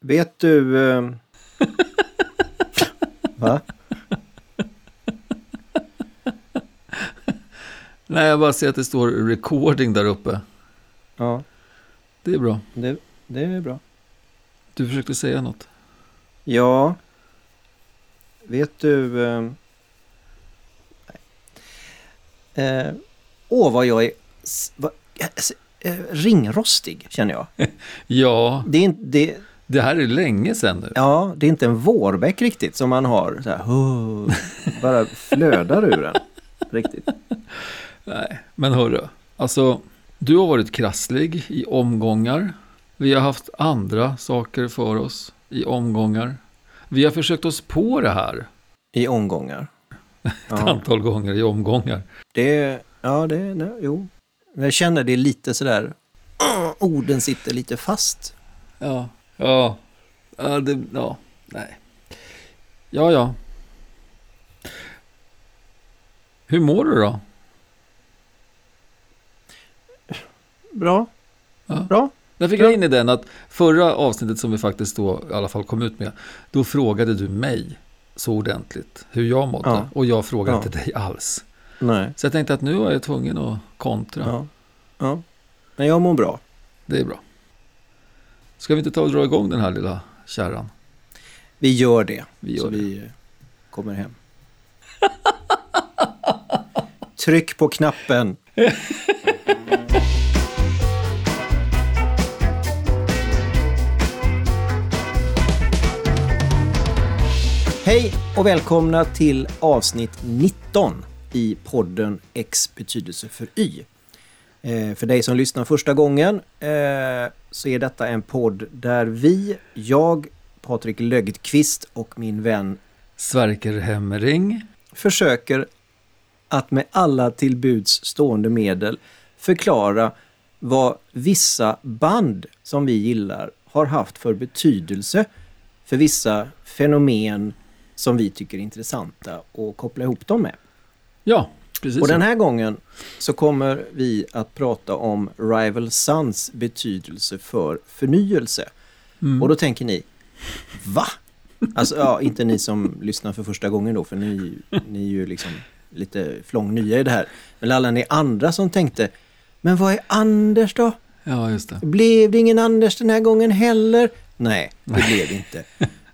Vet du... Eh... Va? Nej, jag bara ser att det står recording där uppe. Ja, Det är bra. det, det är bra. Du försökte säga något. Ja. Vet du... Eh... Eh... Åh, vad jag är... s- eh, ringrostig, känner jag. Ja, Det är, inte, det, det här är länge sedan nu. ja, det är inte en vårbäck riktigt som man har så här, bara flödar ur en. Riktigt. Nej, men hörru. Alltså, du har varit krasslig i omgångar. Vi har haft andra saker för oss i omgångar. Vi har försökt oss på det här I omgångar. ett Ja, antal gånger i omgångar. det, ja, det, nej, jo. Jag känner det lite sådär, orden sitter lite fast. Ja, ja, ja, det, ja, nej. Ja, ja. Hur mår du då? Bra. Ja. Bra. Jag fick jag in i den att förra avsnittet som vi faktiskt då i alla fall kom ut med, då frågade du mig så ordentligt hur jag mådde. Ja. Och jag frågade Ja. inte dig alls. Nej. Så jag tänkte att nu är jag tvungen att kontra. Ja. ja. Men jag mår bra. Det är bra. Ska vi inte ta och dra igång den här lilla kärran? Vi gör det. Vi gör så det. vi eh, kommer hem. Tryck på knappen. Hej och välkomna till avsnitt 19 i podden X betydelse för Y. Eh, för dig som lyssnar första gången eh, så är detta en podd där vi, jag, Patrik Lögdqvist och min vän Sverker Hemmering. försöker att med alla till buds stående medel förklara vad vissa band som vi gillar har haft för betydelse för vissa fenomen som vi tycker är intressanta och koppla ihop dem med. Ja, precis. Och den här gången så kommer vi att prata om Rival Sons betydelse för förnyelse. Mm. Och då tänker ni, va? Alltså, ja, inte ni som lyssnar för första gången då, för ni, ni är ju liksom lite flång nya i det här. Men alla ni andra som tänkte, men vad är Anders då? Ja, just det. Blev det ingen Anders den här gången heller? Nej, det blev det inte.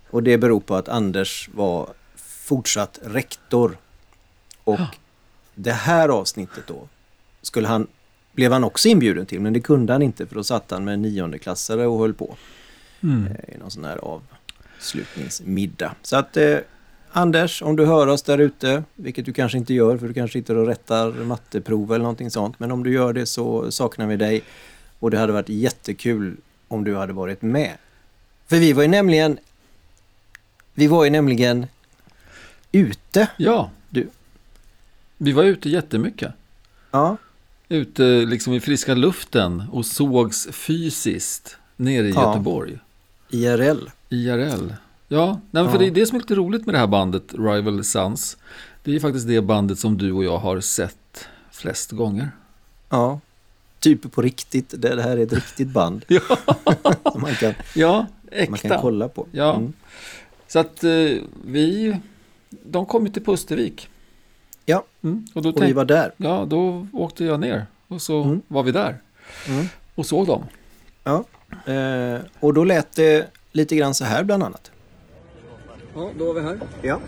Och det beror på att Anders var fortsatt rektor. Och det här avsnittet då skulle han, blev han också inbjuden till, men det kunde han inte för då satt han med niondeklassare och höll på Mm. eh, i någon sån här avslutningsmiddag. Så att eh, Anders, om du hör oss där ute, vilket du kanske inte gör för du kanske sitter och rättar matteprov eller någonting sånt, men om du gör det så saknar vi dig och det hade varit jättekul om du hade varit med. För vi var ju nämligen vi var ju nämligen ute. Ja. Du. Vi var ute jättemycket. Ja, Ute liksom i friska luften och sågs fysiskt nere i Ja. Göteborg. IRL. IRL. Ja, nej, men för Ja. det är det som är lite roligt med det här bandet, Rival Sons. Det är faktiskt det bandet som du och jag har sett flest gånger. Ja. Typ på riktigt. Det här är ett riktigt band Ja, som man kan, ja man kan äkta. kolla på. Ja. Mm. Så att eh, vi, de kom ju till Pustervik. Ja. Mm, och då, Och vi var där. ja, då åkte jag ner och så Mm. var vi där Mm. och såg dem. Eh, och då lät det lite grann så här bland annat. Ja, då var vi här. Ja,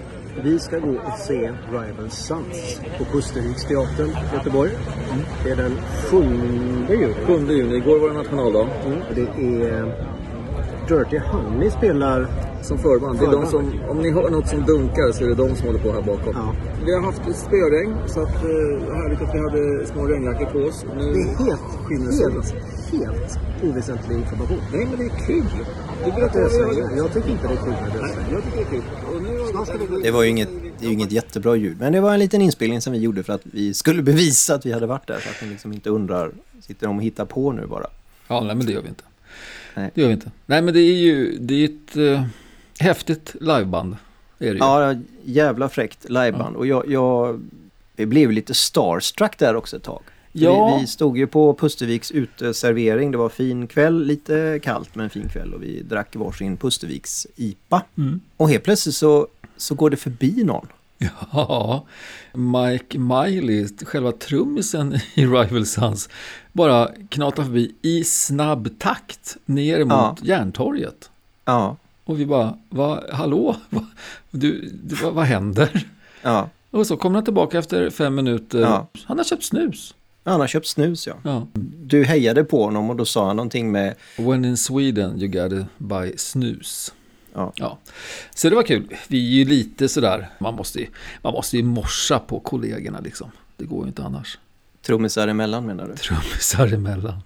vi ska gå och se Rival Sons på Pusterviksteatern i Göteborg. Det är den 7 juni. 7 juni, igår var det nationaldag. Mm. Det är Dirty Honey spelar. Som förband. Det är de som, om ni hör något som dunkar så är det de som håller på här bakom. Ja. Vi har haft spöregn så att eh, härligt att vi hade små regnjackor på oss. Nu Det är helt, helt, helt oväsentlig information. Nej men det är kul. Jag, vad vi har gjort. jag tycker inte det är kul med Nej, jag tycker det är kul. Och nu vi- Det var ju inget, det är ju inget jättebra ljud, men det var en liten inspelning som vi gjorde för att vi skulle bevisa att vi hade varit där så att ni liksom inte undrar, sitter de och hittar på nu bara? Ja, nej men det gör vi inte. Nej. Det gör vi inte. Nej men det är ju det är ett eh, häftigt liveband. Är det ju. Ja, jävla fräckt liveband. Och jag, jag vi blev lite starstruck där också ett tag. Ja. Vi, vi stod ju på Pusterviks uteservering. Det var fin kväll, lite kallt men fin kväll och vi drack varsin Pusterviks IPA. Mm. Och helt plötsligt så, så går det förbi någon. Ja, Mike Miley, själva trummisen i Rival Sons, bara knatar förbi i snabb takt ner mot Ja. Järntorget. Ja, Och vi bara, va, hallå, va, du, du, vad, vad händer? ja. Och så kommer han tillbaka efter fem minuter. Ja. Han har köpt snus. Han har köpt snus ja. Ja. Du hejade på honom och då sa han någonting med When in Sweden you gotta buy snus. Ja. ja. Så det var kul. Vi är ju lite sådär, man måste ju, man måste ju morsa på kollegorna liksom. Det går ju inte annars. Trummisar emellan menar du? Trummisar emellan.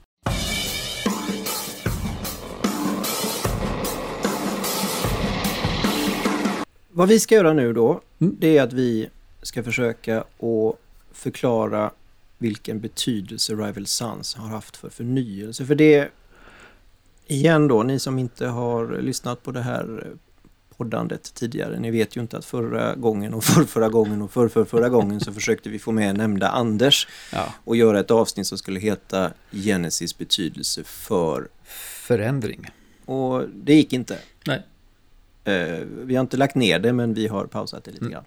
Vad vi ska göra nu då, Mm. det är att vi ska försöka att förklara vilken betydelse Rival Sons har haft för förnyelse. För det, igen då, ni som inte har lyssnat på det här poddandet tidigare, ni vet ju inte att förra gången och förrförra gången och förrförra gången så försökte vi få med nämnda Anders Ja. och göra ett avsnitt som skulle heta Genesis betydelse för Förändring. och det gick inte. Nej. Eh, vi har inte lagt ner det men vi har pausat det lite Mm. grann.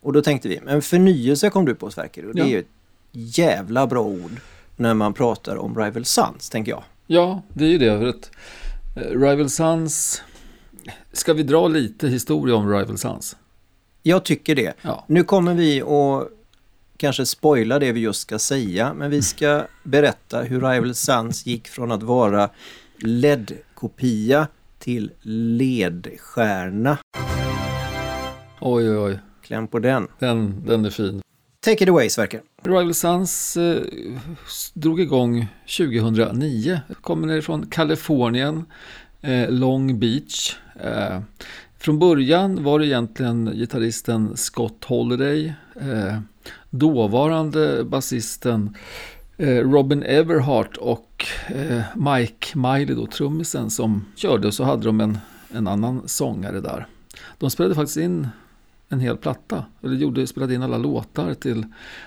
Och då tänkte vi, men förnyelse kom du på Sverker och det Ja. är ju ett jävla bra ord när man pratar om Rival Sons, tänker jag. Ja, det är ju det. För att eh, Rival Sons... Ska vi dra lite historia om Rival Sons? Jag tycker det. Ja. Nu kommer vi att kanske spoila det vi just ska säga, men vi ska berätta hur Rival Sons gick från att vara LED-kopia till ledstjärna. Oj, oj, oj. Kläm på den. Den, den är fin. Take it away Sverker. Rival Sons eh, drog igång 2009. Kommer från Kalifornien, eh, Long Beach. Eh, från början var det egentligen gitarristen Scott Holiday, eh, dåvarande basisten eh, Robin Everhart och eh, Mike Miley, då, trummisen, som körde. Och så hade de en, en annan sångare där. De spelade faktiskt in en hel platta, eller gjorde, spelade in alla låtar till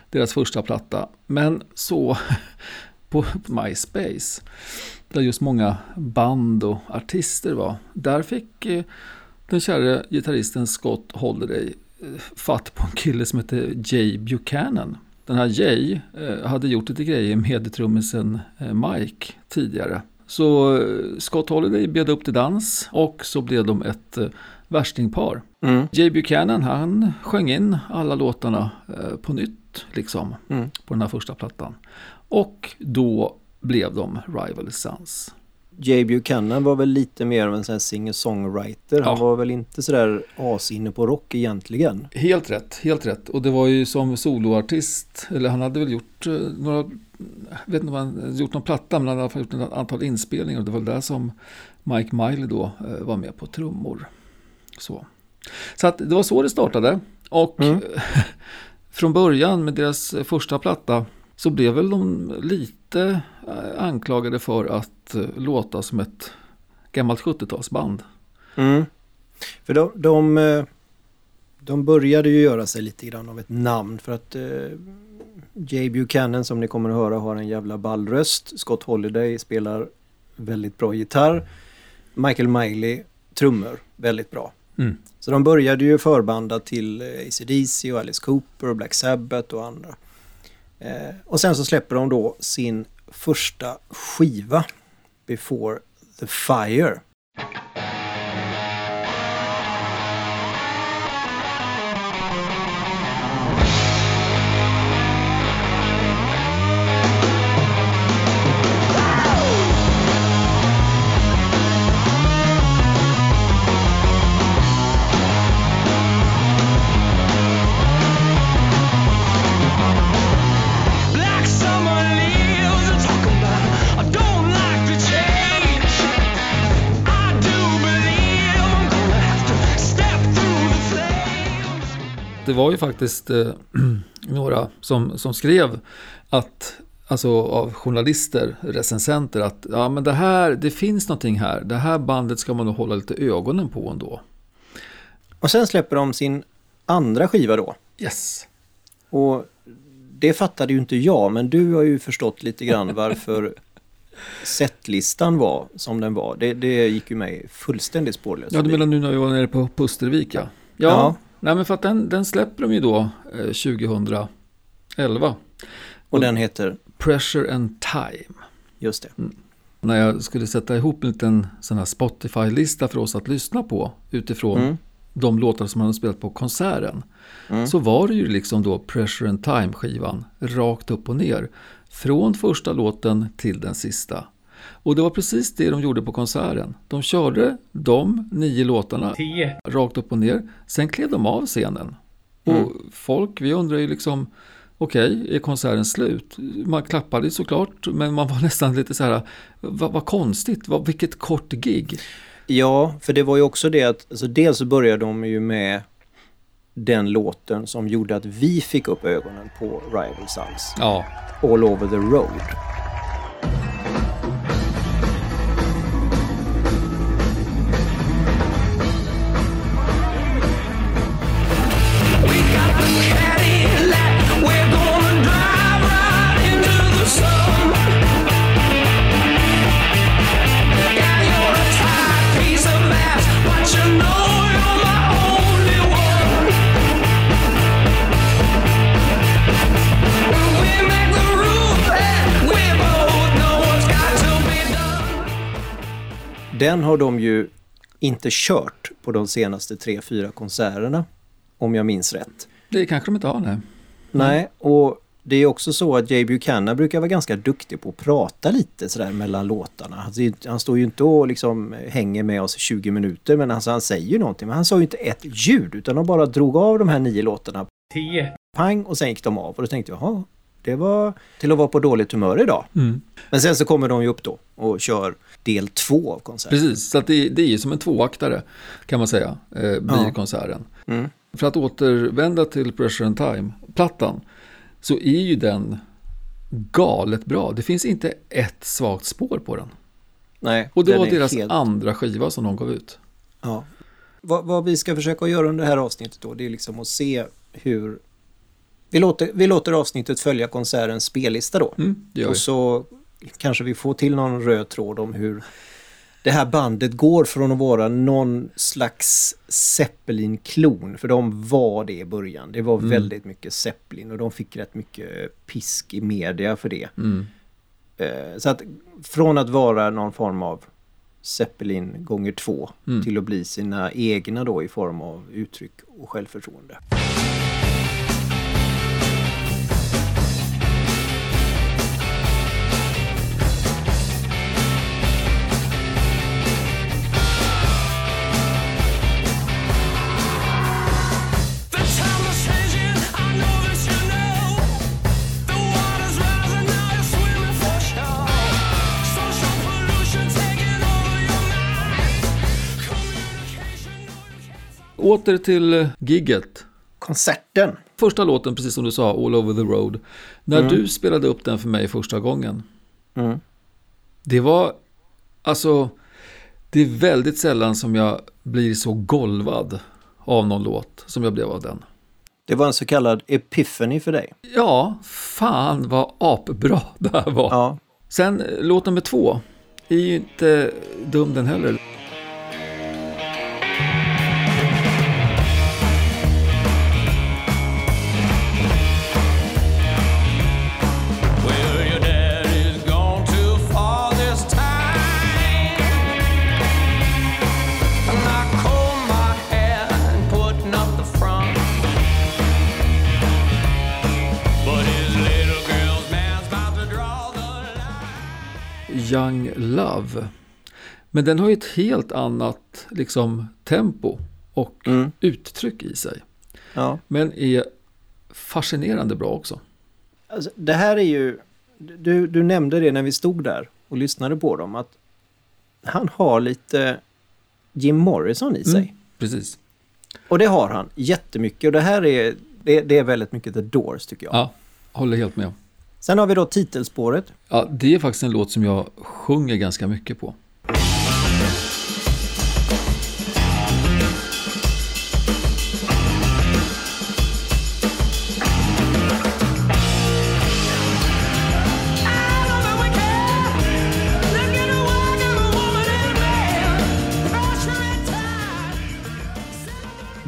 deras första platta. Men så på MySpace, där just många band och artister var, där fick eh, den kära gitarristen Scott Holiday eh, fatt på en kille som hette Jay Buchanan. Den här Jay eh, hade gjort lite grejer med trummisen Mike tidigare. Så Scott Holiday bjöd upp till dans och så blev de ett värstingpar. Mm. Jay Buchanan han sjöng in alla låtarna på nytt liksom Mm. på den här första plattan. Och då blev de Rival Sons. Jay Buchanan var väl lite mer av en sån här singer-songwriter. Han Ja. var väl inte sådär asinne på rock egentligen. Helt rätt, helt rätt. Och det var ju som soloartist, eller han hade väl gjort eh, några, jag vet inte om han gjort någon platta, men han hade i alla fall gjort ett antal inspelningar. Och det var där som Mike Miley då eh, var med på trummor. Så, så att det var så det startade. Och Mm. från början med deras första platta så blev väl de lite eh, anklagade för att eh, låta som ett gammalt 70-talsband. Mm. För de, de, eh, de började ju göra sig lite grann av ett namn för att eh, Jay Buchanan som ni kommer att höra har en jävla ballröst. Scott Holiday spelar väldigt bra gitarr. Michael Miley trummor väldigt bra. Mm. Så de började ju förbanda till AC/DC och Alice Cooper och Black Sabbath och andra. Eh, och sen så släpper de då sin första skiva, Before the Fire. Det var ju faktiskt eh, några som, som skrev att, alltså av journalister, recensenter, att ja men det här, det finns någonting här. Det här bandet ska man nog hålla lite ögonen på ändå. Och sen släpper de sin andra skiva då. Yes. Och det fattade ju inte jag, men du har ju förstått lite grann varför setlistan var som den var. Det, det gick ju mig fullständigt spårlöst. Ja, du menar nu när vi var nere på Pustervik ja. Ja, Ja. Nej, men för att den, den släpper de ju då eh, 2011. Och den heter, Pressure and Time. just det. När jag skulle sätta ihop en liten sån här Spotify-lista för oss att lyssna på utifrån Mm. de låtar som man hade spelat på konserten. Mm. Så var det ju liksom då Pressure and Time-skivan rakt upp och ner. Från första låten till den sista. Och det var precis det de gjorde på konserten. De körde de nio låtarna rakt upp och ner. Sen klev de av scenen. Och Mm. folk, vi undrar ju liksom, okej, är konserten slut? Man klappade ju såklart, men man var nästan lite så här, vad, vad konstigt, vad, vilket kort gig. Ja, för det var ju också det att, alltså dels så började de ju med den låten som gjorde att vi fick upp ögonen på Rival Sons. Ja, All over the road. Den har de ju inte kört på de senaste tre, fyra konserterna. Om jag minns rätt. det kanske de inte har, nej. Nej, och det är också så att Jay Buchanan brukar vara ganska duktig på att prata lite sådär mellan låtarna. Han, står ju inte och liksom hänger med oss i 20 minuter, men alltså han säger ju någonting. Men han sa ju inte ett ljud, utan de bara drog av de här nio låtarna. Pang, och sen gick de av. Och då tänkte jag, jaha, det var till att vara på dåligt humör idag. Mm. Men sen så kommer de ju upp då och kör del två av konserten. Precis, så att det, det är ju som en tvåaktare kan man säga, eh, blir Ja. konserten. Mm. För att återvända till Pressure and Time-plattan så är ju den galet bra. Det finns inte ett svagt spår på den. Nej, Och det var är deras helt- andra skiva som de gav ut. Ja. Vad, vad vi ska försöka göra under det här avsnittet då, det är liksom att se hur... Vi låter, vi låter avsnittet följa konsertens spellista då. Mm. Och så kanske vi får till någon röd tråd om hur det här bandet går från att vara någon slags Zeppelin-klon. För de var det i början. Det var Mm. väldigt mycket Zeppelin och de fick rätt mycket pisk i media för det. Mm. Eh, Så att från att vara någon form av Zeppelin gånger två Mm. till att bli sina egna då i form av uttryck och självförtroende. Åter till eh, gigget. Konserten! Första låten, precis som du sa, All over the road. När Mm. du spelade upp den för mig första gången. Mm. Det var, alltså, det är väldigt sällan som jag blir så golvad av någon låt som jag blev av den. Det var en så kallad epiphany för dig. Ja, fan vad apbra det här var. Ja. Sen eh, låt nummer två är ju inte dum den heller. Young Love. Men den har ju ett helt annat liksom, tempo och Mm. uttryck i sig. ja. Men är fascinerande bra också. Alltså, det här är ju... Du, du nämnde det när vi stod där och lyssnade på dem att han har lite Jim Morrison i sig. Mm. Precis. Och det har han jättemycket och det här är, det, det är väldigt mycket The Doors tycker jag. Ja, håller helt med. Sen har vi då titelspåret. Ja, det är faktiskt en låt som jag sjunger ganska mycket på.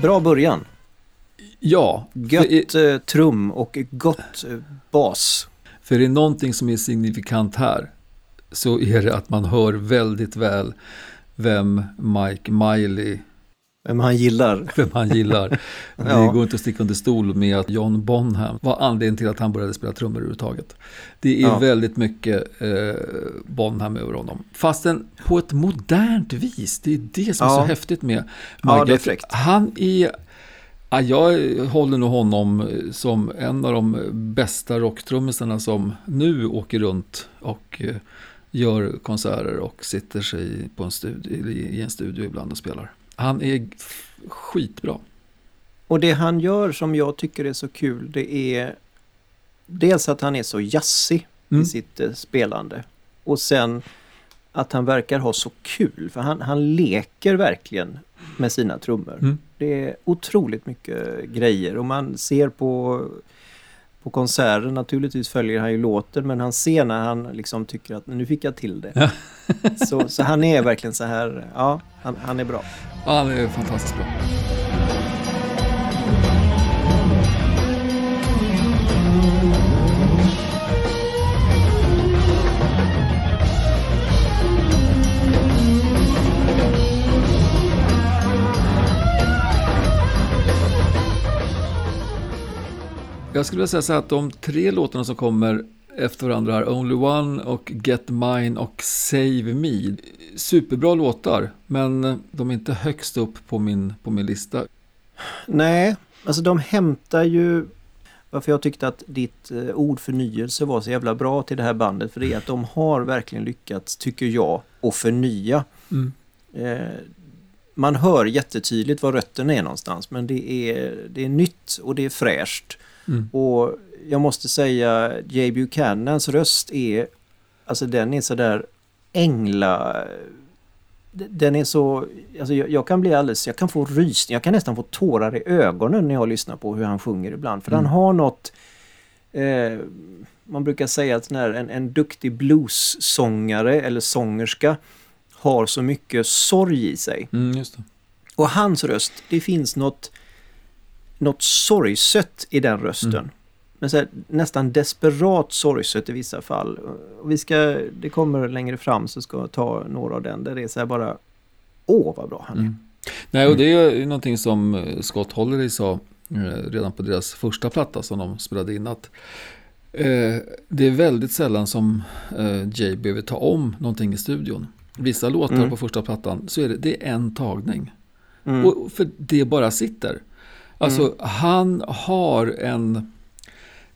Bra början. Ja. Gött eh, trum och gott eh, bas för är det någonting som är signifikant här så är det att man hör väldigt väl vem Mike Miley, Vem han gillar. vem han gillar. Det Ja. går inte att sticka under stol med att John Bonham var anledningen till att han började spela trummor överhuvudtaget. Det är Ja. väldigt mycket eh, Bonham över honom. Fastän på ett modernt vis. Det är det som är Ja. så häftigt med Mike. det fräckt. Han är... Ja, jag håller nog honom som en av de bästa rocktrummisarna som nu åker runt och eh, gör konserter och sitter sig på en studio, i en studio ibland och spelar. Han är skitbra. Och det han gör som jag tycker är så kul det är dels att han är så jazzig Mm. i sitt eh, spelande. Och sen att han verkar ha så kul för han, han leker verkligen med sina trummor. Mm. Det är otroligt mycket grejer och man ser på på konserter naturligtvis följer han ju låten men han ser när han liksom tycker att nu fick jag till det. Ja. så, så han är verkligen så här, ja han, han är bra. Ja, han är fantastiskt bra. Jag skulle vilja säga så här att de tre låtarna som kommer efter varandra här, Only One och Get Mine och Save Me. Superbra låtar, men de är inte högst upp på min, på min lista. Nej, alltså de hämtar ju varför jag tyckte att ditt eh, ord förnyelse var så jävla bra till det här bandet för det är att de har verkligen lyckats, tycker jag, att förnya. Mm. Eh, man hör jättetydligt var rötterna är någonstans men det är, det är nytt och det är fräscht. Mm. Och jag måste säga Jay Buchanans röst är, alltså den är sådär ängla... Den är så, alltså jag, jag kan bli alldeles, jag kan få rysning, jag kan nästan få tårar i ögonen när jag lyssnar på hur han sjunger ibland. För Mm. han har något, eh, man brukar säga att när en, en duktig bluessångare eller sångerska har så mycket sorg i sig. Mm. Och hans röst, det finns något, något sorgset i den rösten. Mm. Men så här, nästan desperat sorgset i vissa fall. Och vi ska, det kommer längre fram så ska jag ta några av den där det är så här bara Åh vad bra han är. Mm. Nej, och det är ju någonting som eh, Scott Holiday sa eh, redan på deras första platta som de spelade in. Att eh, det är väldigt sällan som eh, Jay behöver ta om någonting i studion. Vissa låtar Mm. på första plattan så är det, det är en tagning. Mm. Och för det bara sitter. Alltså han har en...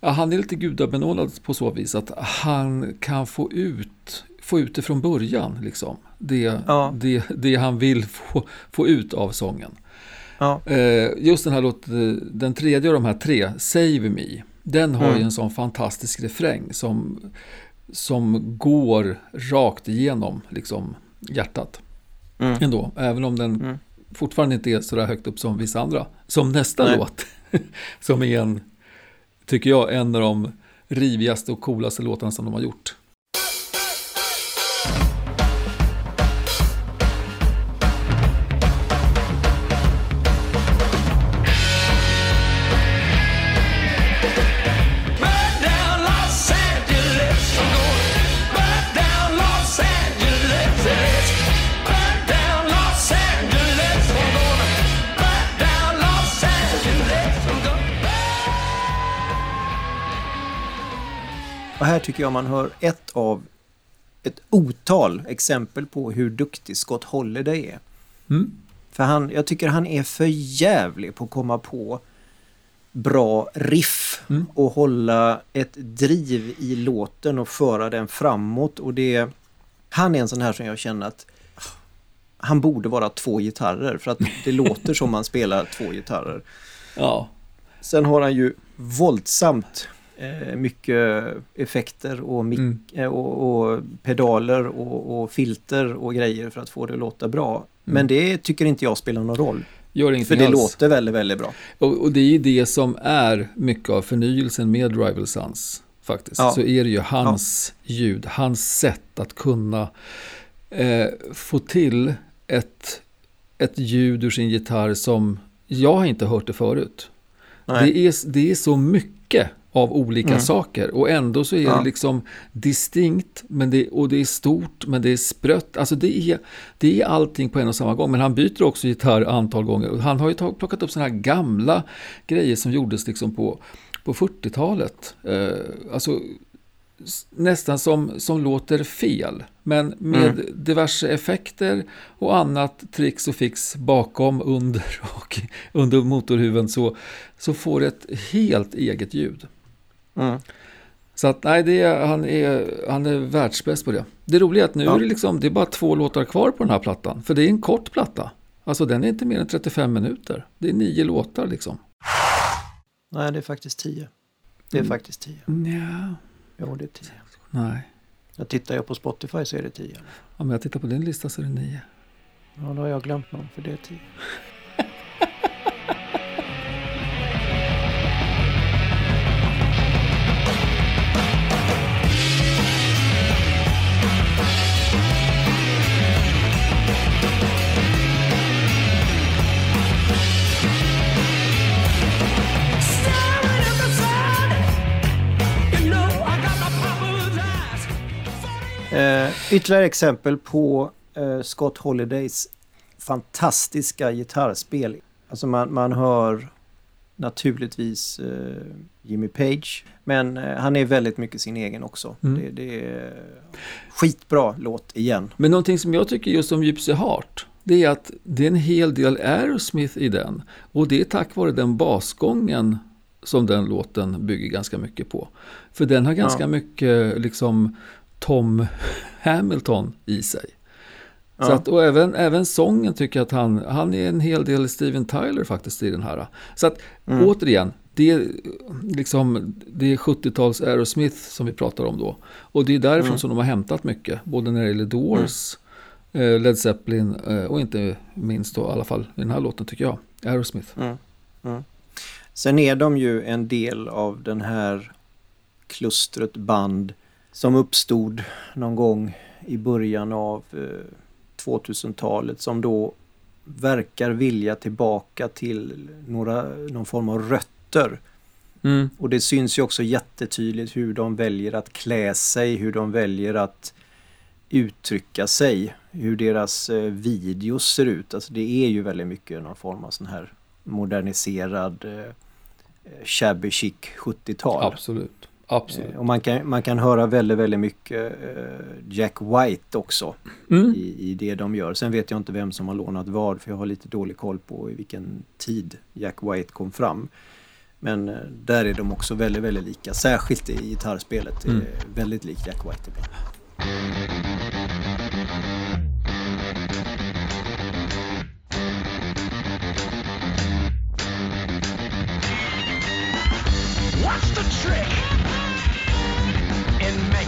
Ja, han är lite gudabenådad på så vis att han kan få ut, få ut det från början. Liksom. Det, Ja. det, det han vill få, få ut av sången. Ja. Eh, just den här låten, den tredje av de här tre, Save Me, den har Mm. ju en sån fantastisk refräng som, som går rakt igenom liksom, hjärtat. Mm. Ändå, även om den Mm. Fortfarande inte är så där högt upp som vissa andra. Som nästa Nej. låt, som är en, tycker jag, en av de rivigaste och coolaste låtarna som de har gjort. Och här tycker jag man hör ett av ett otal exempel på hur duktig Scott Holiday är. Mm. För han, jag tycker han är för jävlig på att komma på bra riff Mm. och hålla ett driv i låten och föra den framåt. Och det, han är en sån här som jag känner att han borde vara två gitarrer för att det låter som man spelar två gitarrer. Ja, Sen har han ju våldsamt eh, mycket effekter och, Mm. eh, och, och pedaler och, och filter och grejer för att få det att låta bra. Men det tycker inte jag spelar någon roll. gör För ingenting det alls. låter väldigt, väldigt bra. Och, och det är ju det som är mycket av förnyelsen med Rival Sons. Faktiskt. Ja. Så är det ju hans ljud, hans sätt att kunna eh, få till ett, ett ljud ur sin gitarr som jag har inte hört det förut. Nej. Det är, det är så mycket av olika Mm. saker och ändå så är Ja. det liksom distinkt men det, och det är stort men det är sprött. Alltså det är, det är allting på en och samma gång. Men han byter också gitarr antal gånger. Han har ju tag, plockat upp sådana här gamla grejer som gjordes liksom på, på 40-talet. Eh, alltså nästan som, som låter fel. Men med Mm. diverse effekter och annat tricks och fix bakom, under och under motorhuven så, så får det ett helt eget ljud. Mm. Så att nej, det är, han, är, han är världsbäst på det. Det roliga är att nu Ja. är det, liksom, det är bara två låtar kvar på den här plattan. För det är en kort platta. Alltså den är inte mer än 35 minuter. Det är nio låtar liksom. Nej, det är faktiskt tio. Det är Mm. faktiskt tio. Ja, Jo, det är tio. nej. Jag tittar jag på Spotify så är det tio. Om jag tittar på din lista så är det nio. Ja, då har jag glömt någon för det är tio. Eh, ytterligare exempel på eh, Scott Holidays fantastiska gitarrspel. Alltså man, man hör naturligtvis eh, Jimmy Page. Men eh, han är väldigt mycket sin egen också. Mm. Det, det är skitbra låt igen. Men någonting som jag tycker just om Gypsy Heart, det är att det är en hel del Aerosmith i den. Och det är tack vare den basgången som den låten bygger ganska mycket på. För den har ganska Ja. mycket liksom Tom Hamilton i sig. Så att, och även, även sången tycker jag att han, han är en hel del Steven Tyler faktiskt i den här. Så att Mm. återigen, det är, liksom, det är 70-tals Aerosmith som vi pratar om då. Och det är därifrån Mm. som de har hämtat mycket, både när det gäller Doors, eh, Led Zeppelin eh, och inte minst då i alla fall i den här låten tycker jag, Aerosmith. Mm. Mm. Sen är de ju en del av den här klustret band som uppstod någon gång i början av eh, 2000-talet som då verkar vilja tillbaka till några, någon form av rötter. Mm. Och det syns ju också jättetydligt hur de väljer att klä sig, hur de väljer att uttrycka sig, hur deras eh, videos ser ut. Alltså det är ju väldigt mycket någon form av sån här moderniserad eh, shabby chic 70-tal. Absolut. Absolut. Eh, Och man kan, man kan höra väldigt, väldigt mycket eh, Jack White också Mm. i, i det de gör. Sen vet jag inte vem som har lånat vad för jag har lite dålig koll på i vilken tid Jack White kom fram. Men eh, där är de också väldigt, väldigt lika. Särskilt i gitarrspelet. Mm. väldigt likt Jack White ibland. What's the trick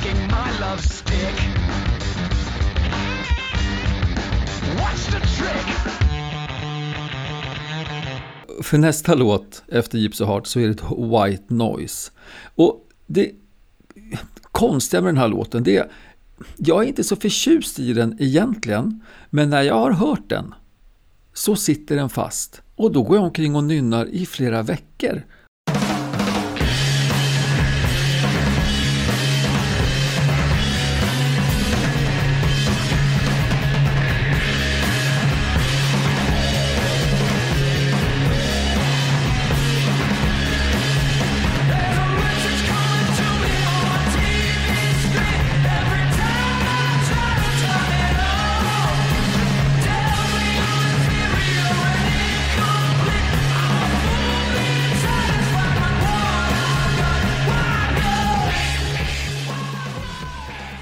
in my love stick? What's the trick? För nästa låt efter Gypsy Heart så är det White Noise. Och det konstiga med den här låten det är jag är inte så förtjust i den egentligen, men när jag har hört den så sitter den fast. Och då går jag omkring och nynnar i flera veckor.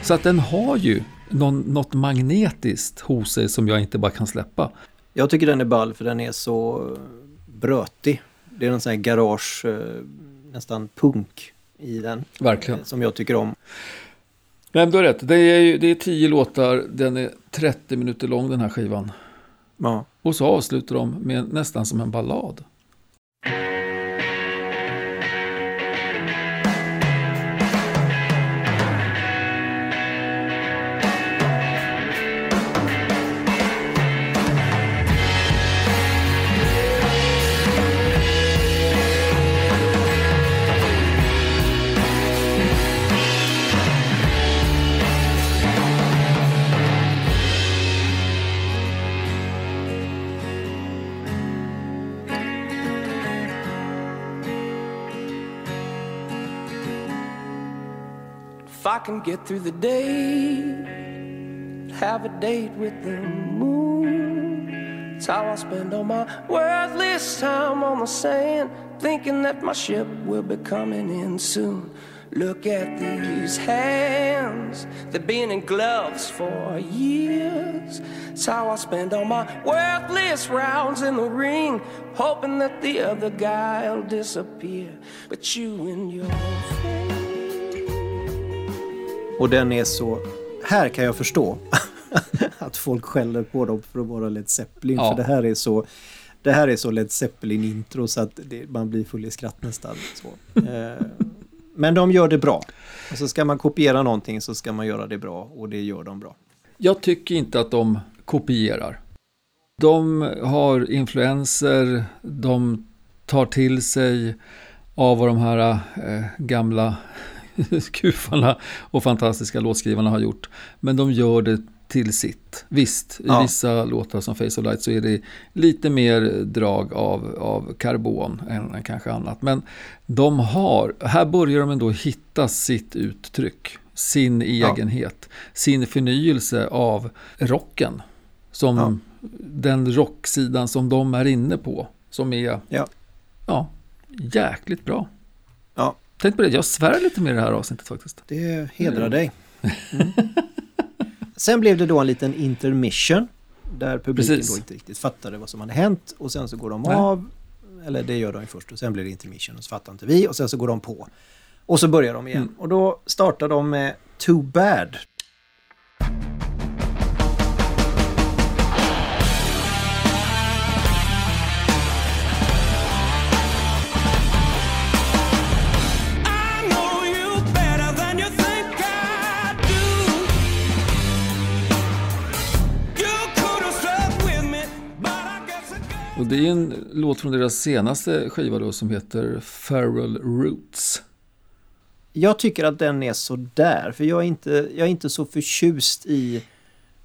Så att den har ju någon, något magnetiskt hos sig som jag inte bara kan släppa. Jag tycker den är ball för den är så brötig. Det är en sån här garage, eh, nästan punk i den. Verkligen. eh, Som jag tycker om. Nej, men du har rätt. Det är, ju, det är tio låtar, den är 30 minuter lång den här skivan. Ja. Och så avslutar de med nästan som en ballad. I can get through the day, have a date with the moon. It's how I spend all my worthless time on the sand, thinking that my ship will be coming in soon. Look at these hands, they've been in gloves for years. It's how I spend all my worthless rounds in the ring, hoping that the other guy'll disappear. But you and your friend. Och den är så... Här kan jag förstå att folk skäller på dem för att vara Led Zeppelin. Ja. För det här är så... Det här är så Led Zeppelin-intro så att det, man blir full i skratt nästan. Så. Eh, men de gör det bra. Och så ska man kopiera någonting så ska man göra det bra och det gör de bra. Jag tycker inte att de kopierar. De har influenser, de tar till sig av vad de här eh, gamla kufarna och fantastiska låtskrivarna har gjort. Men de gör det till sitt. Visst, i Ja. vissa låtar som Face of Light så är det lite mer drag av, av karbon än, än kanske annat. Men de har, här börjar de ändå hitta sitt uttryck, sin egenhet, sin förnyelse av rocken. Som Ja. den rocksidan som de är inne på. Som är, Ja. ja, jäkligt bra. Ja. Tänk på det, jag svär lite med det här avsnittet faktiskt. Det hedrar dig. Mm. Sen blev det då en liten intermission. Där publiken Precis. då inte riktigt fattade vad som hade hänt. Och sen så går de Nej. av. Eller det gör de ju först. Och sen blir det intermission och så fattar inte vi. Och sen så går de på. Och så börjar de igen. Mm. Och då startar de med Too Bad. Och det är en låt från deras senaste skiva då som heter Feral Roots. Jag tycker att den är så där För jag är inte, jag är inte så förtjust i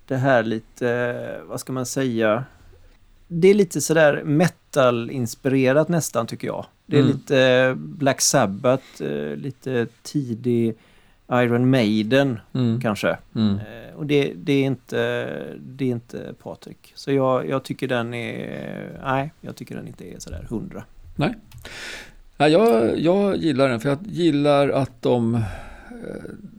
det här lite, vad ska man säga? Det är lite sådär metal-inspirerat nästan tycker jag. Det är Mm. lite Black Sabbath, eh, lite tidig Iron Maiden Mm. kanske. Mm. Eh, Och det, det, är inte, det är inte Patrik. Så jag, jag tycker den är, nej, jag tycker den inte är sådär hundra. Nej. Nej, jag, jag gillar den för jag gillar att de, eh,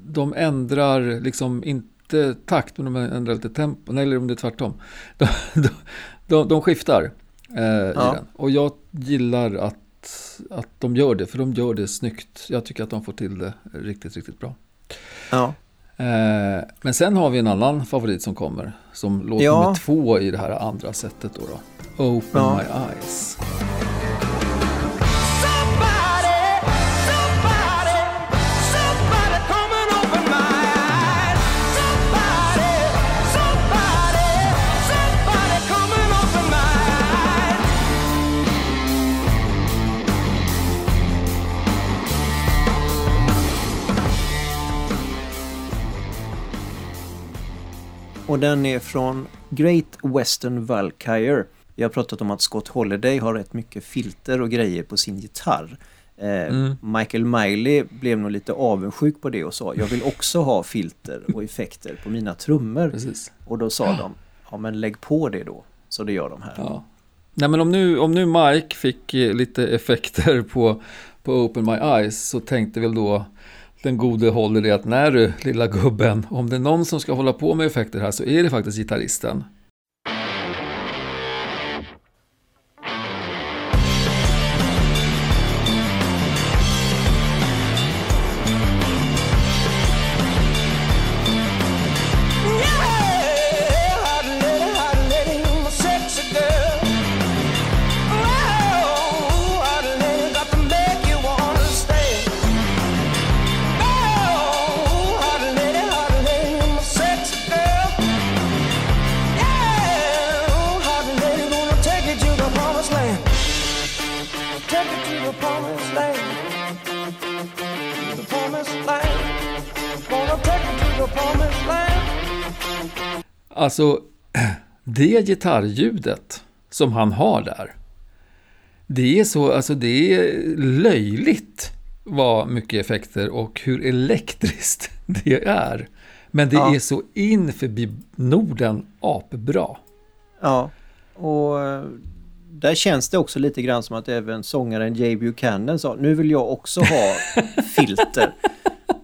de ändrar liksom inte takt men de ändrar lite tempo. Nej, eller om det är tvärtom. De, de, de, skiftar eh, i Ja. den. Och jag gillar att, att de gör det, för de gör det snyggt. Jag tycker att de får till det riktigt, riktigt bra. Ja. Eh, men sen har vi en annan favorit som kommer, som låt Ja. nummer två i det här andra sättet då. då. Open Ja. my eyes. Och den är från Great Western Valkyrie. Vi har pratat om att Scott Holiday har rätt mycket filter och grejer på sin gitarr. Eh, Mm. Michael Miley blev nog lite avundsjuk på det och sa jag vill också ha filter och effekter på mina trummor. Precis. Och då sa de, ja men lägg på det då. Så det gör de här. Ja. Nej men om nu, om nu Mike fick eh, lite effekter på, på Open My Eyes så tänkte väl då den gode håller i att när du lilla gubben, om det är någon som ska hålla på med effekter här så är det faktiskt gitarristen. Alltså, det gitarrljudet som han har där, det är så, alltså det är löjligt vad mycket effekter och hur elektriskt det är. Men det Ja. är så in förbi Norden apbra. Ja, och eh, där känns det också lite grann som att även sångaren Jay Buchanan sa nu vill jag också ha filter.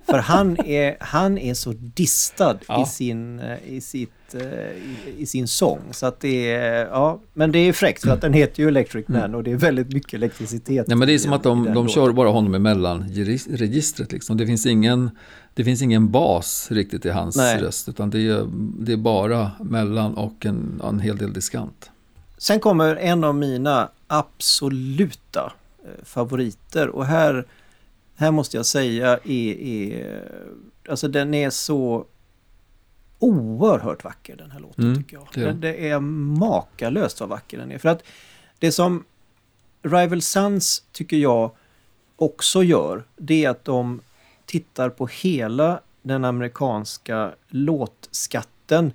För han är, han är så distad Ja. i, sin, eh, i, sitt, eh, i, i sin sång. Så att det är, ja, men det är fräckt för att den heter ju Electric Man och det är väldigt mycket elektricitet. Nej, men det är som att de, de låten. kör bara honom i mellanregistret. Liksom. Det, finns ingen, det finns ingen bas riktigt i hans Nej. röst. Utan det är, det är bara mellan och en, en hel del diskant. Sen kommer en av mina absoluta eh, favoriter och här, här måste jag säga är, är alltså den är så oerhört vacker den här låten Mm, tycker jag. det det är makalöst vad vacker den är. För att det som Rival Sons tycker jag också gör det är att de tittar på hela den amerikanska låtskatten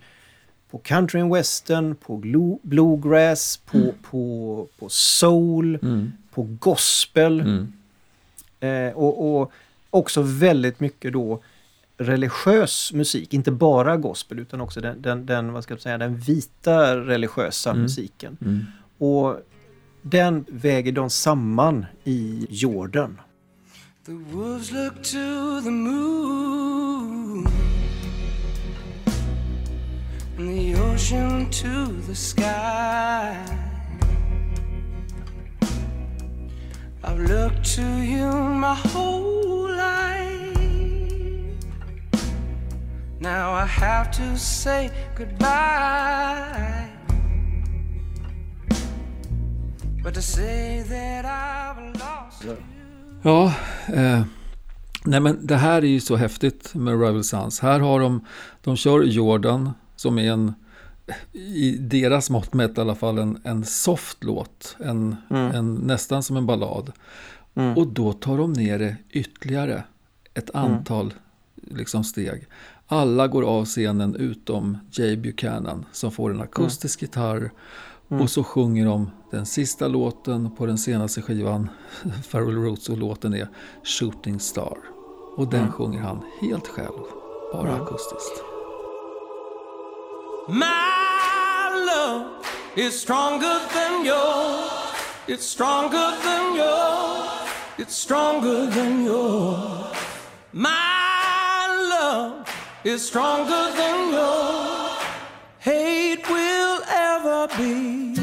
på country and western, på bluegrass, på, på, på soul, Mm. på gospel Mm. eh, och, och också väldigt mycket då religiös musik, inte bara gospel utan också den, den, den, vad ska jag säga, den vita religiösa Mm. musiken. Mm. Och den väger de samman i Jordan. The wolves look to the moon, and the ocean to the sky. I've looked to you my whole life. Now I have to say goodbye. But to say that I've lost you. Ja, eh, nej men det här är ju så häftigt med Rival Sons. Här har de, de kör Jordan som är en, i deras mått mätt i alla fall, en, en soft låt. En, en, nästan som en ballad. Mm. Och då tar de ner det ytterligare ett antal liksom steg. Alla går av scenen utom Jay Buchanan som får en akustisk gitarr. Och så sjunger de den sista låten på den senaste skivan, Farrell Roots, och låten är Shooting Star. Och den sjunger han helt själv, bara akustiskt. My love is stronger than yours. It's stronger than yours. It's stronger than yours. My love is stronger than yours. Hate will ever be.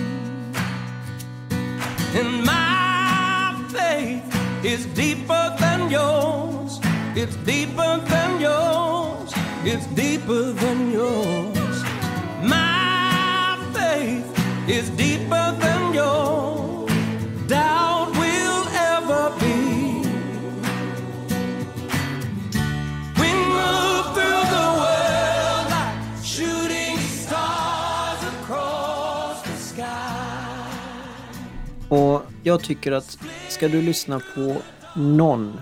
And my faith is deeper than yours. It's deeper than yours. It's deeper than yours. Is deeper than your Doubt will ever be. We move through the world like shooting stars across the sky. Och jag tycker att ska du lyssna på någon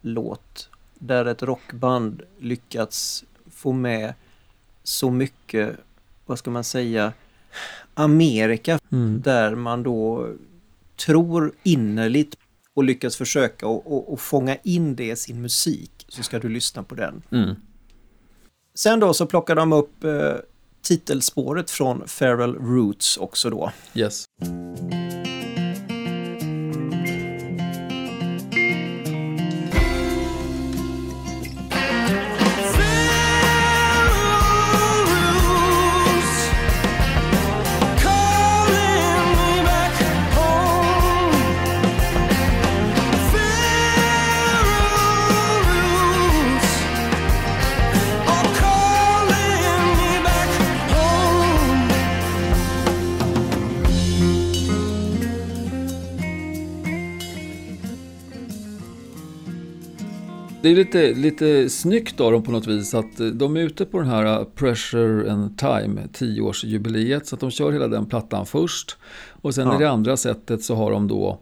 låt där ett rockband lyckats få med så mycket, vad ska man säga, Amerika där man då tror innerligt och lyckas försöka och, och, och fånga in det i sin musik så ska du lyssna på den. Mm. Sen då så plockar de upp eh, titelspåret från Feral Roots också då. Yes. Det är lite, lite snyggt av dem på något vis att eh, de är ute på den här Pressure and Time 10-årsjubileet. Så att de kör hela den plattan först. Och sen Ja. i det andra sättet så har de då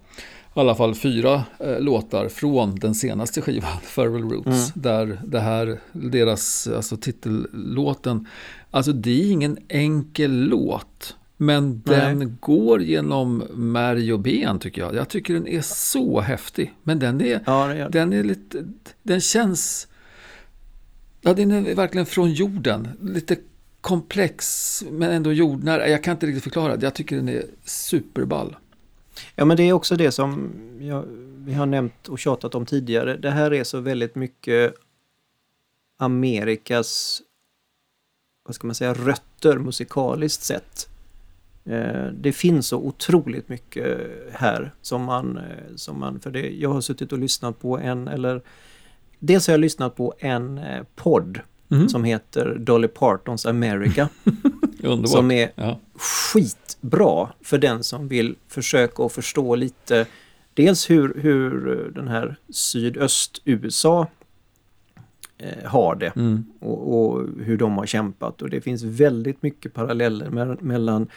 i alla fall fyra eh, låtar från den senaste skivan, Feral Roots. Där det här, deras alltså titellåten, alltså det är ingen enkel låt. Men Nej. den går genom märg och ben tycker jag. Jag tycker den är så häftig. Men den är, Ja, det gör det. den är lite, den känns, ja den är verkligen från jorden. Lite komplex men ändå jordnära. Jag kan inte riktigt förklara det. Jag tycker den är superball. Ja, men det är också det som jag, vi har nämnt och tjatat om tidigare. Det här är så väldigt mycket Amerikas, vad ska man säga, rötter musikaliskt sett. Eh, det finns så otroligt mycket här som man, eh, som man, för det, jag har suttit och lyssnat på en, eller dels har jag lyssnat på en eh, podd Mhm. som heter Dolly Partons America. Som är ja. skitbra för den som vill försöka att förstå lite dels hur, hur den här sydöst-USA har det Mm. och, och hur de har kämpat och det finns väldigt mycket paralleller me- mellan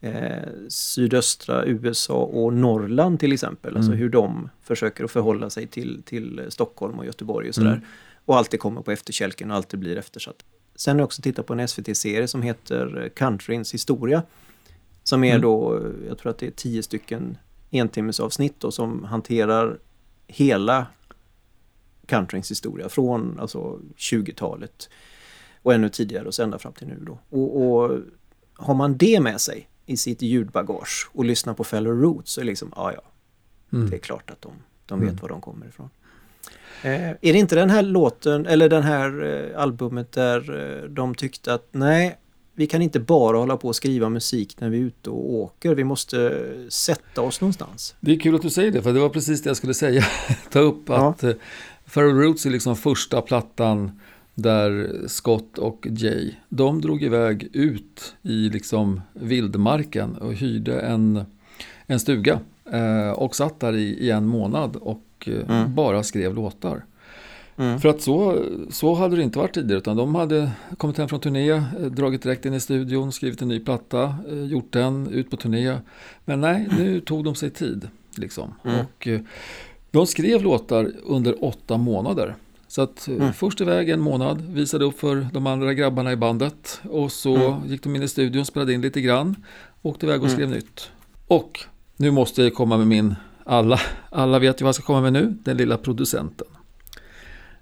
eh, sydöstra USA och Norrland till exempel. Alltså Mm. hur de försöker att förhålla sig till, till Stockholm och Göteborg och sådär. Mm. Och alltid kommer på efterkälken och alltid blir eftersatt. Sen har jag också tittat på en SVT-serie som heter Countryns historia. Som är Mm. då, jag tror att det är tio stycken entimmesavsnitt då, som hanterar hela countryns historia från alltså 20-talet och ännu tidigare och så ända fram till nu då. Och, och har man det med sig i sitt ljudbagage och lyssnar på Fellow Roots så är det liksom, ja ja, Mm. det är klart att de, de vet Mm. var de kommer ifrån. Eh, är det inte den här låten, eller den här eh, albumet där eh, de tyckte att nej, vi kan inte bara hålla på och skriva musik när vi är ute och åker, vi måste sätta oss någonstans. Det är kul att du säger det, för det var precis det jag skulle säga. Ta upp att ja. Feral Roots är liksom första plattan där Scott och Jay, de drog iväg ut i liksom vildmarken och hyrde en, en stuga eh, och satt där i, i en månad och eh, Mm. bara skrev låtar. Mm. För att så, så hade det inte varit tidigare, utan de hade kommit hem från turné, eh, dragit direkt in i studion, skrivit en ny platta, eh, gjort den, ut på turné. Men nej, nu tog de sig tid. Liksom. Mm. Och, de skrev låtar under åtta månader. Så att eh, Mm. först iväg en månad, visade upp för de andra grabbarna i bandet. Och så Mm. gick de in i studion, spelade in lite grann, åkte iväg och Mm. skrev nytt. Och nu måste jag komma med min, alla, alla vet ju vad jag ska komma med nu, den lilla producenten.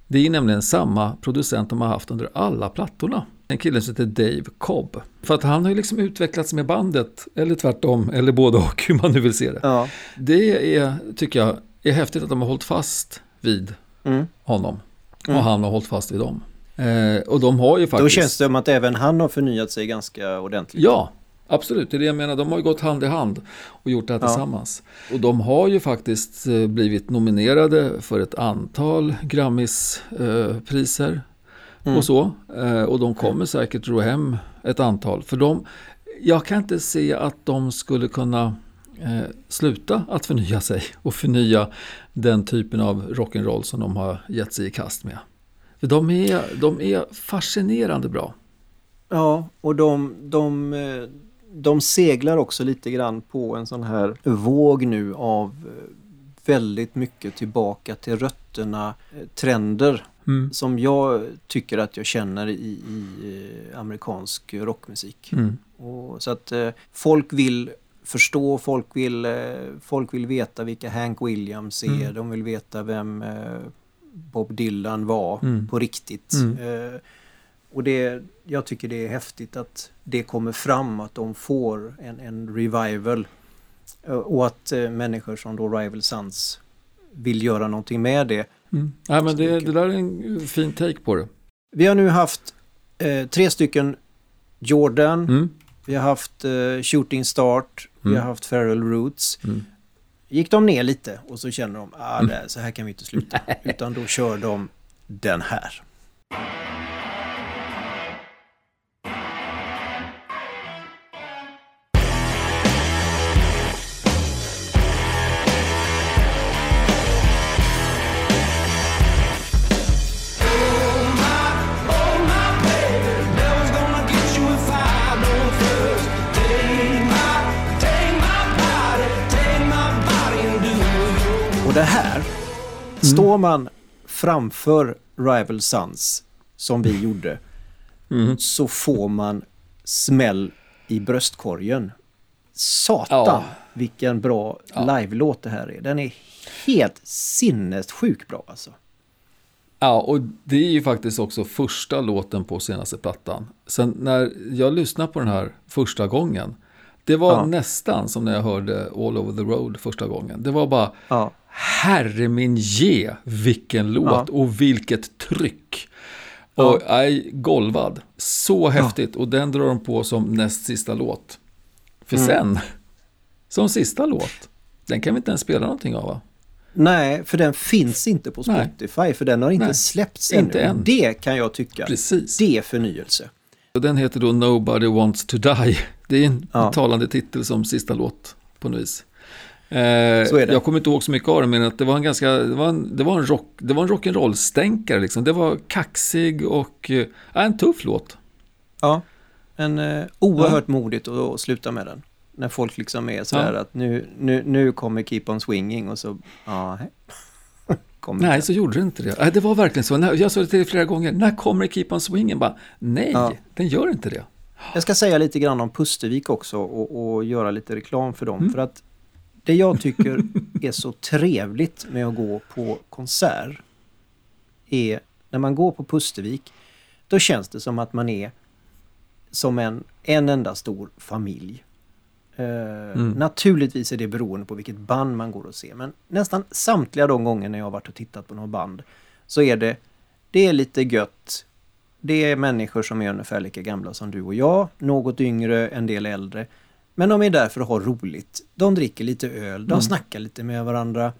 Det är nämligen samma producent de har haft under alla plattorna. En kille som heter Dave Cobb. För att han har ju liksom utvecklats med bandet, eller tvärtom, eller både och, hur man nu vill se det. Ja. Det är, tycker jag, är häftigt att de har hållit fast vid Mm. honom. Mm. Och han har hållit fast vid dem. Eh, och de har ju faktiskt... Då känns det som att även han har förnyat sig ganska ordentligt. Ja, absolut. Det är det jag menar. De har ju gått hand i hand och gjort det här Ja. tillsammans. Och de har ju faktiskt eh, blivit nominerade för ett antal Grammis-priser Mm. och så. Eh, Och de kommer säkert ro hem ett antal. För de, jag kan inte se att de skulle kunna eh, sluta att förnya sig och förnya den typen av rock'n'roll som de har gett sig i kast med. För de är, de är fascinerande bra. Ja, och de, de, eh, de seglar också lite grann på en sån här våg nu av eh, väldigt mycket tillbaka till rötterna, eh, trender Mm. som jag tycker att jag känner i, i amerikansk rockmusik. Mm. Och, så att folk vill förstå, folk vill, eh, folk vill veta vilka Hank Williams är, Mm. de vill veta vem eh, Bob Dylan var Mm. på riktigt. Mm. Eh, och det, jag tycker det är häftigt att det kommer fram, att de får en, en revival. Och att människor som då Rival Sons vill göra någonting med det. Mm. Nej, men det, det där är en fin take på det. Vi har nu haft eh, tre stycken Jordan, Mm. Vi har haft eh, Shooting Start, vi Mm. har haft Feral Roots. Mm. Gick de ner lite och så känner de ah, det, så här kan vi inte sluta. Utan då kör de den här. Står man framför Rival Sons som vi gjorde Mm. så får man smäll i bröstkorgen. Satan Ja. vilken bra Ja. live-låt det här är. Den är helt sinnessjukt bra alltså. Ja, och det är ju faktiskt också första låten på senaste plattan. Sen när jag lyssnade på den här första gången, det var Ja. nästan som när jag hörde All Over the Road första gången. Det var bara, Ja, herre min ge, vilken låt och vilket tryck. Och jag är golvad. Så häftigt. Och den drar de på som näst sista låt. För Mm. sen, som sista låt, den kan vi inte ens spela någonting av va? Nej, för den finns inte på Nej. Spotify för den har inte Nej, släppts inte ännu. än. Det kan jag tycka. Precis. Det är förnyelse. Och den heter då Nobody Wants to Die. Det är en Ja. talande titel som sista låt på något vis. Eh, Så är det. Jag kommer inte ihåg så mycket av det, men att det var en ganska, det var en, det var en, rock, det var en rock'n'roll-stänkare liksom. Det var kaxig och, eh, ja, en tuff låt. Ja, en eh, oerhört modigt att sluta med den. När folk liksom är sådär Ja. att nu, nu, nu kommer Keep On Swinging och så, ja, kommer Nej, så gjorde det inte det. Det var verkligen så. Jag sa det till dig flera gånger. När kommer Keep On Swinging? Bara, nej, Ja. den gör inte det. Jag ska säga lite grann om Pustervik också och, och göra lite reklam för dem. Mm. För att det jag tycker är så trevligt med att gå på konsert är när man går på Pustervik, då känns det som att man är som en, en enda stor familj. Eh, Naturligtvis är det beroende på vilket band man går och ser, men nästan samtliga de gånger när jag har varit och tittat på något band så är det, det är lite gött. Det är människor som är ungefär lika gamla som du och jag, något yngre, en del äldre. Men de är där för att ha roligt. De dricker lite öl, de snackar lite med varandra.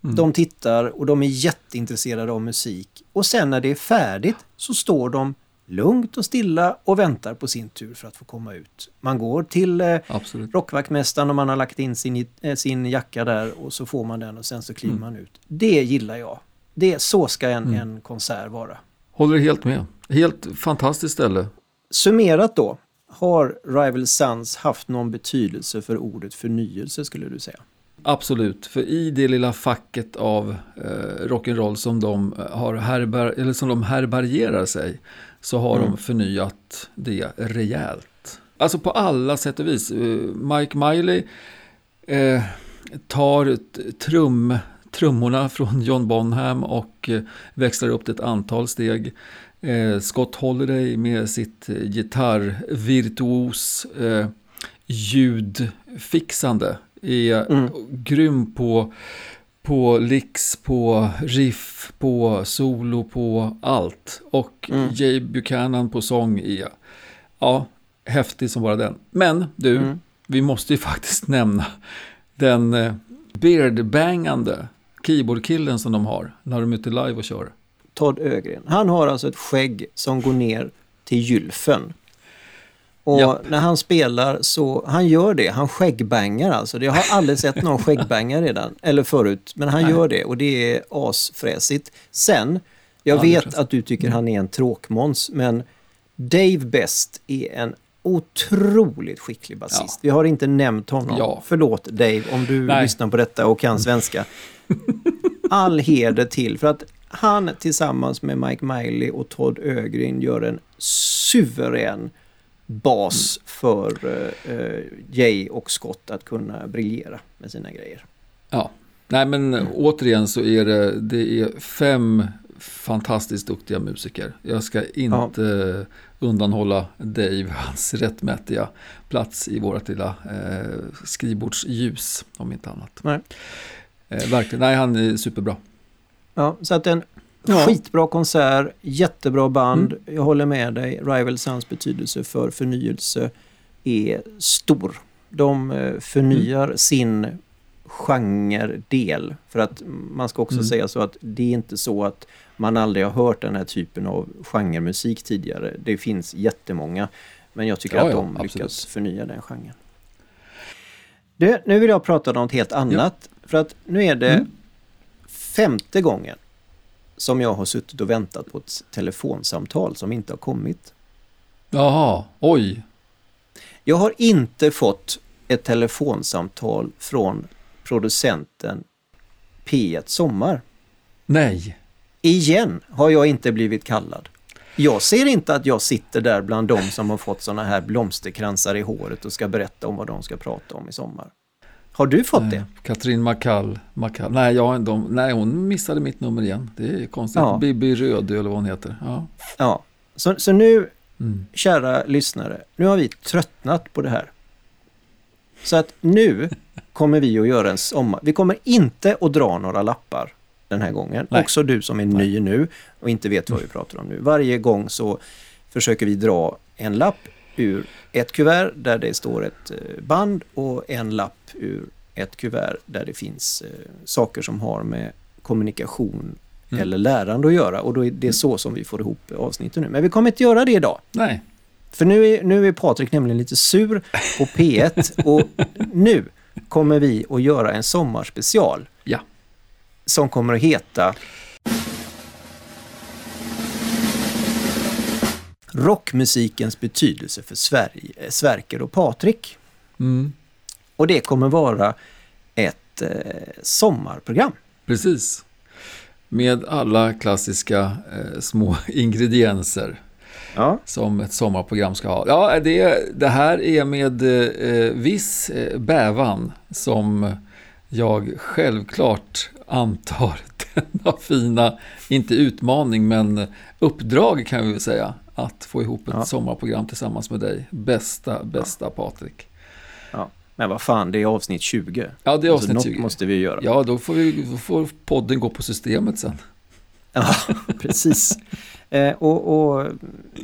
De tittar och de är jätteintresserade av musik. Och sen när det är färdigt så står de lugnt och stilla och väntar på sin tur för att få komma ut. Man går till eh, Absolut. rockvaktmästaren och man har lagt in sin, eh, sin jacka där och så får man den och sen så kliver man ut. Det gillar jag. Det, så ska en, en konsert vara. Håller helt med. Helt fantastiskt ställe. Summerat då, har Rival Sons haft någon betydelse för ordet förnyelse skulle du säga? Absolut, för i det lilla facket av eh, rock'n'roll som de eh, har härber, eller som de härbärgerar sig så har de förnyat det rejält. Alltså på alla sätt och vis. Eh, Mike Miley eh, tar trum, trummorna från John Bonham och eh, växlar upp det ett antal steg. Eh, Scott Holiday med sitt eh, gitarrvirtuos eh, ljudfixande är grym på, på licks, på riff, på solo, på allt. Och Jay Buchanan på sång är, ja, häftig som bara den. Men du, vi måste ju faktiskt nämna den eh, beardbangande keyboardkillen som de har när de är ute live och kör. Todd Ögren. Han har alltså ett skägg som går ner till gylfen. Och Japp. när han spelar så, han gör det, han skäggbangar alltså. Jag har aldrig sett någon skäggbanga redan, eller förut, men han Nej. gör det och det är asfräsigt. Sen, jag Ja, vet att du tycker han är en tråkmåns, men Dave Best är en otroligt skicklig basist. Ja. Vi har inte nämnt honom. Ja. Förlåt Dave om du Nej. lyssnar på detta och kan svenska. All heder till för att han tillsammans med Mike Miley och Todd Ögren gör en suverän bas för eh, eh, Jay och Scott att kunna briljera med sina grejer. Ja, nej men återigen så är det, det är fem fantastiskt duktiga musiker. Jag ska inte undanhålla Dave hans rättmätiga plats i vårt lilla eh, skrivbordsljus, om inte annat. Nej. Eh, verkligen, nej han är superbra. Ja, så att en Ja. skitbra konsert, jättebra band. Jag håller med dig. Rival Sons betydelse för förnyelse är stor. De eh, förnyar sin genredel. För att man ska också Mm. säga så att det är inte så att man aldrig har hört den här typen av genremusik tidigare. Det finns jättemånga. Men jag tycker Ja, att ja, de absolut. lyckas förnya den genren. Du, nu vill jag prata om något helt annat. För att nu är det Mm. Femte gången som jag har suttit och väntat på ett telefonsamtal som inte har kommit. Jaha, oj. Jag har inte fått ett telefonsamtal från producenten P1 Sommar. Nej. Igen har jag inte blivit kallad. Jag ser inte att jag sitter där bland de som har fått såna här blomsterkransar i håret och ska berätta om vad de ska prata om i sommar. Har du fått det? Eh, Katrin Makall. Makall. Nej, jag, de, nej, hon missade mitt nummer igen. Det är konstigt. Ja. Bibi Rödö eller vad hon heter. Ja. Ja. Så, så nu, Mm. kära lyssnare, nu har vi tröttnat på det här. Så att nu kommer vi att göra en sommar. Vi kommer inte att dra några lappar den här gången. Nej. Också du som är ny nu och inte vet vad vi pratar om nu. Varje gång så försöker vi dra en lapp ur ett kuvert där det står ett eh, band och en lapp ur ett kuvert där det finns eh, saker som har med kommunikation Mm. eller lärande att göra. Och då är det så som vi får ihop avsnittet nu. Men vi kommer inte göra det idag. Nej, För nu är, nu är Patrik nämligen lite sur på P1 och nu kommer vi att göra en sommarspecial ja. som kommer att heta Rockmusikens betydelse för Sverige, eh, Sverker och Patrik. Mm. Och det kommer vara ett eh, sommarprogram. Precis. Med alla klassiska eh, små ingredienser Ja. som ett sommarprogram ska ha. Ja, det, det här är med eh, viss eh, bävan som jag självklart antar denna fina, inte utmaning, men uppdrag kan vi väl säga, att få ihop ett Ja. sommarprogram tillsammans med dig. Bästa, bästa Patrik. ja. Men vad fan, det är avsnitt 20. Ja, det är Alltså, avsnitt något 20. måste vi göra. Ja, då får, vi, då får podden gå på systemet sen. Ja, precis. Eh, och och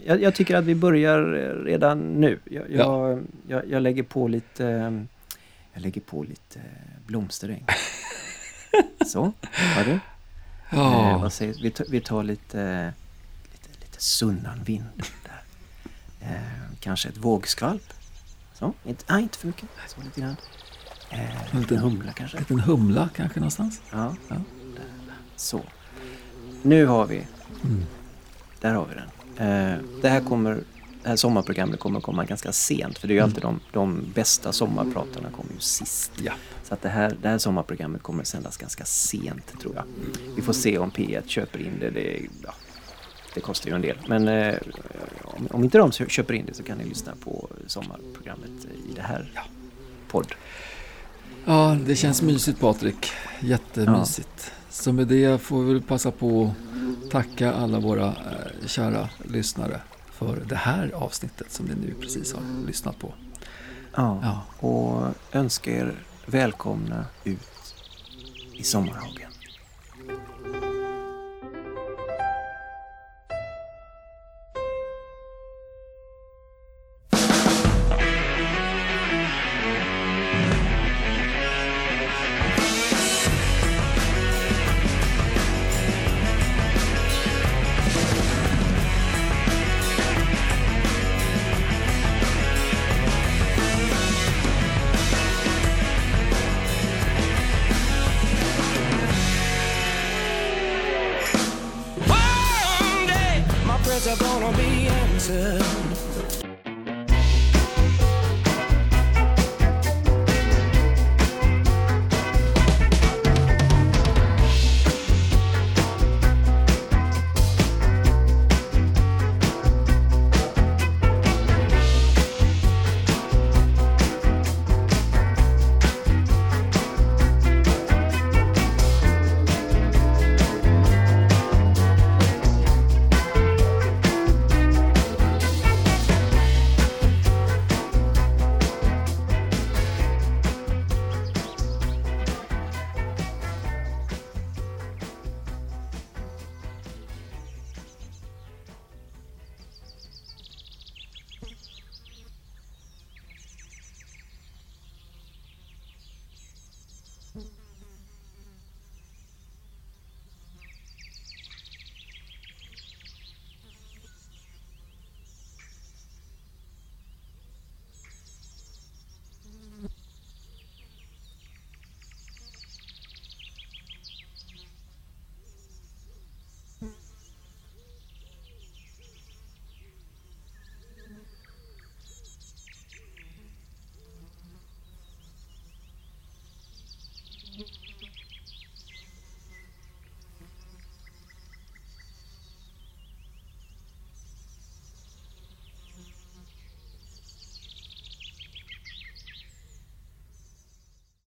jag, jag tycker att vi börjar redan nu. Jag, jag, jag, jag lägger på lite, jag lägger på lite blomsteräng. Så, har du? Eh, Ja, vad säger, vi, tar, vi tar lite, lite, Sunnanvind där. Eh, kanske ett vågskvalp. Så, inte, nej, inte för mycket. Så lite grann. Eh, en liten- humla kanske. en liten humla kanske någonstans. Ja, Ja. så. Nu har vi, Mm. där har vi den. Eh, det här kommer, det här sommarprogrammet kommer komma ganska sent för det är ju alltid de, de bästa sommarpratarna kommer ju sist. Ja. Så att det här, det här sommarprogrammet kommer sändas ganska sent tror jag. Vi får se om P1 köper in det. Det, ja, det kostar ju en del. Men eh, om, om inte de köper in det så kan ni lyssna på sommarprogrammet i det här podd. Ja, det känns mysigt Patrik. Jättemysigt. Så med det får vi passa på att tacka alla våra eh, kära lyssnare för det här avsnittet som ni nu precis har lyssnat på. Ja. Ja. Och önskar er välkomna ut i sommarhagen.